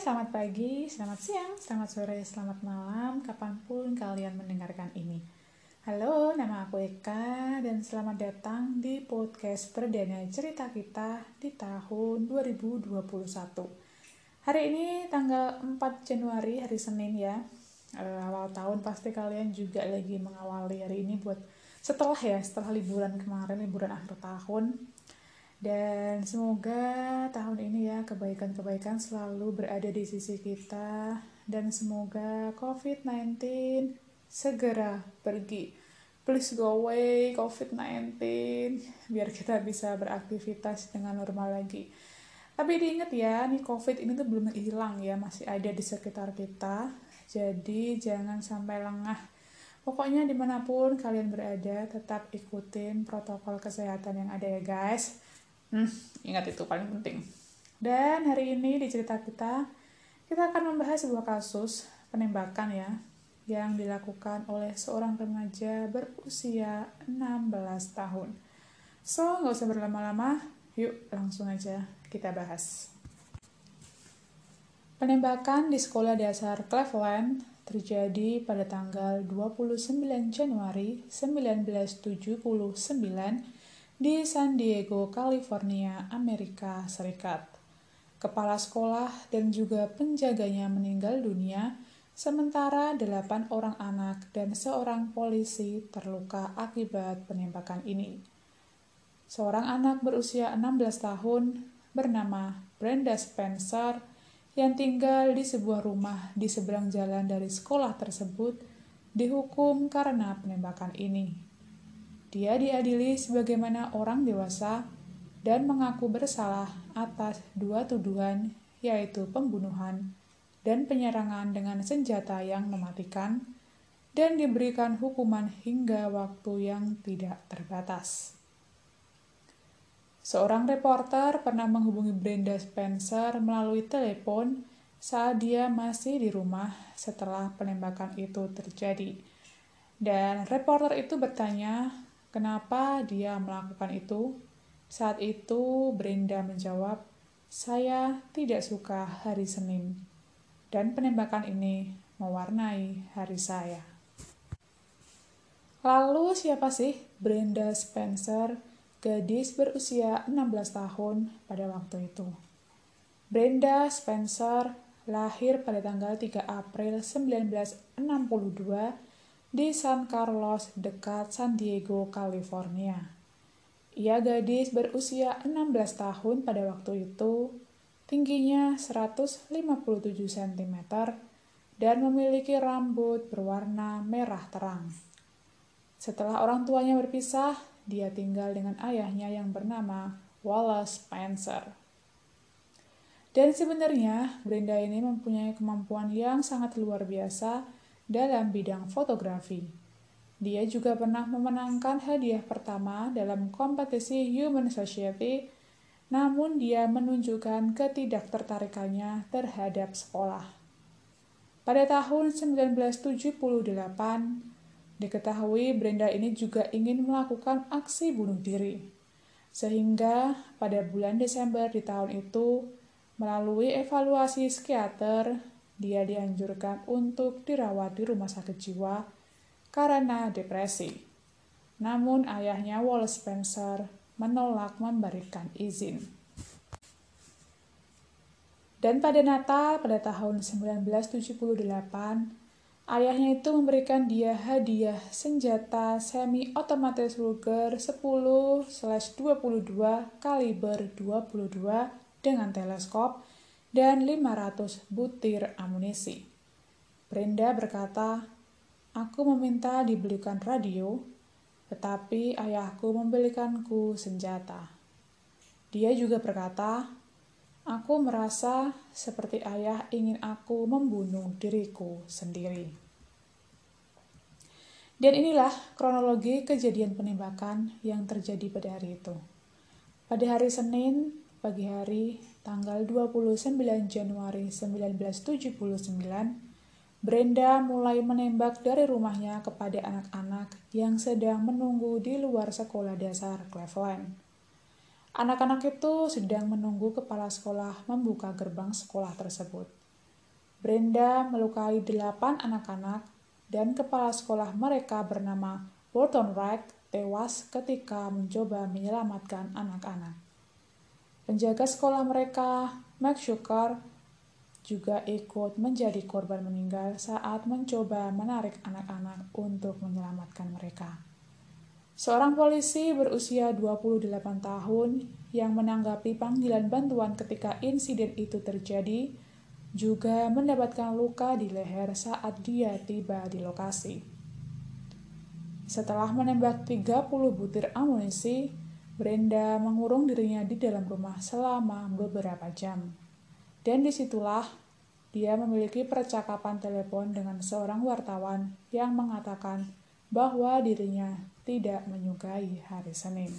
selamat pagi, selamat siang, selamat sore, selamat malam, kapan pun kalian mendengarkan ini. Halo, nama aku Eka dan selamat datang di podcast perdana cerita kita di tahun 2021. Hari ini tanggal 4 Januari, hari Senin ya. Uh, awal tahun pasti kalian juga lagi mengawali hari ini buat setelah ya, setelah liburan kemarin, liburan akhir tahun dan semoga tahun ini ya kebaikan-kebaikan selalu berada di sisi kita dan semoga COVID-19 segera pergi. Please go away COVID-19 biar kita bisa beraktivitas dengan normal lagi. Tapi diingat ya, nih COVID ini tuh belum hilang ya, masih ada di sekitar kita. Jadi jangan sampai lengah. Pokoknya di mana pun kalian berada, tetap ikutin protokol kesehatan yang ada ya guys Hmm, ingat itu paling penting. Dan hari ini di cerita kita, kita akan membahas sebuah kasus penembakan ya, yang dilakukan oleh seorang remaja berusia 16 tahun. So, nggak usah berlama-lama, yuk langsung aja kita bahas. Penembakan di sekolah dasar Cleveland terjadi pada tanggal 29 Januari 1979 di San Diego, California, Amerika Serikat. Kepala sekolah dan juga penjaganya meninggal dunia, sementara delapan orang anak dan seorang polisi terluka akibat penembakan ini. Seorang anak berusia 16 tahun bernama Brenda Spencer yang tinggal di sebuah rumah di seberang jalan dari sekolah tersebut dihukum karena penembakan ini. Dia diadili sebagaimana orang dewasa dan mengaku bersalah atas dua tuduhan, yaitu pembunuhan dan penyerangan dengan senjata yang mematikan, dan diberikan hukuman hingga waktu yang tidak terbatas. Seorang reporter pernah menghubungi Brenda Spencer melalui telepon saat dia masih di rumah setelah penembakan itu terjadi. Dan reporter itu bertanya Kenapa dia melakukan itu? Saat itu Brenda menjawab, "Saya tidak suka hari Senin." Dan penembakan ini mewarnai hari saya. Lalu siapa sih Brenda Spencer, gadis berusia 16 tahun pada waktu itu? Brenda Spencer lahir pada tanggal 3 April 1962 di San Carlos dekat San Diego, California. Ia gadis berusia 16 tahun pada waktu itu, tingginya 157 cm, dan memiliki rambut berwarna merah terang. Setelah orang tuanya berpisah, dia tinggal dengan ayahnya yang bernama Wallace Spencer. Dan sebenarnya Brenda ini mempunyai kemampuan yang sangat luar biasa dalam bidang fotografi. Dia juga pernah memenangkan hadiah pertama dalam kompetisi Human Society, namun dia menunjukkan ketidaktertarikannya terhadap sekolah. Pada tahun 1978, diketahui Brenda ini juga ingin melakukan aksi bunuh diri. Sehingga pada bulan Desember di tahun itu, melalui evaluasi psikiater, dia dianjurkan untuk dirawat di rumah sakit jiwa karena depresi. Namun ayahnya Wallace Spencer menolak memberikan izin. Dan pada Natal pada tahun 1978, ayahnya itu memberikan dia hadiah senjata semi otomatis Ruger 10/22 kaliber 22 dengan teleskop dan 500 butir amunisi. Brenda berkata, Aku meminta dibelikan radio, tetapi ayahku membelikanku senjata. Dia juga berkata, Aku merasa seperti ayah ingin aku membunuh diriku sendiri. Dan inilah kronologi kejadian penembakan yang terjadi pada hari itu. Pada hari Senin, pagi hari, tanggal 29 Januari 1979, Brenda mulai menembak dari rumahnya kepada anak-anak yang sedang menunggu di luar sekolah dasar Cleveland. Anak-anak itu sedang menunggu kepala sekolah membuka gerbang sekolah tersebut. Brenda melukai delapan anak-anak dan kepala sekolah mereka bernama Walton Wright tewas ketika mencoba menyelamatkan anak-anak. Penjaga sekolah mereka, Max Schucker, juga ikut menjadi korban meninggal saat mencoba menarik anak-anak untuk menyelamatkan mereka. Seorang polisi berusia 28 tahun yang menanggapi panggilan bantuan ketika insiden itu terjadi juga mendapatkan luka di leher saat dia tiba di lokasi. Setelah menembak 30 butir amunisi, Brenda mengurung dirinya di dalam rumah selama beberapa jam. Dan di situlah dia memiliki percakapan telepon dengan seorang wartawan yang mengatakan bahwa dirinya tidak menyukai hari Senin.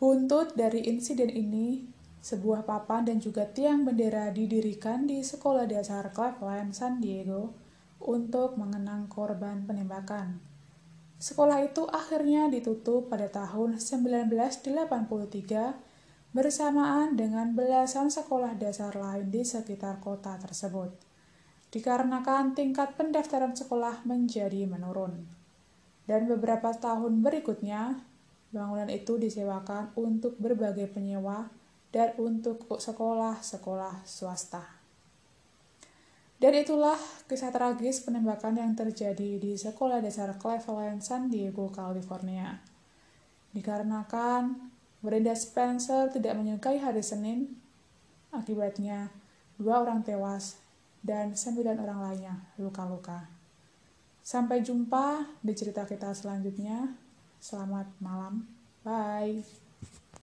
Buntut dari insiden ini, sebuah papan dan juga tiang bendera didirikan di Sekolah Dasar Cleveland, San Diego untuk mengenang korban penembakan. Sekolah itu akhirnya ditutup pada tahun 1983 bersamaan dengan belasan sekolah dasar lain di sekitar kota tersebut, dikarenakan tingkat pendaftaran sekolah menjadi menurun. Dan beberapa tahun berikutnya, bangunan itu disewakan untuk berbagai penyewa dan untuk sekolah-sekolah swasta. Dan itulah kisah tragis penembakan yang terjadi di Sekolah Dasar Cleveland, San Diego, California. Dikarenakan Brenda Spencer tidak menyukai hari Senin, akibatnya dua orang tewas dan sembilan orang lainnya luka-luka. Sampai jumpa di cerita kita selanjutnya. Selamat malam. Bye.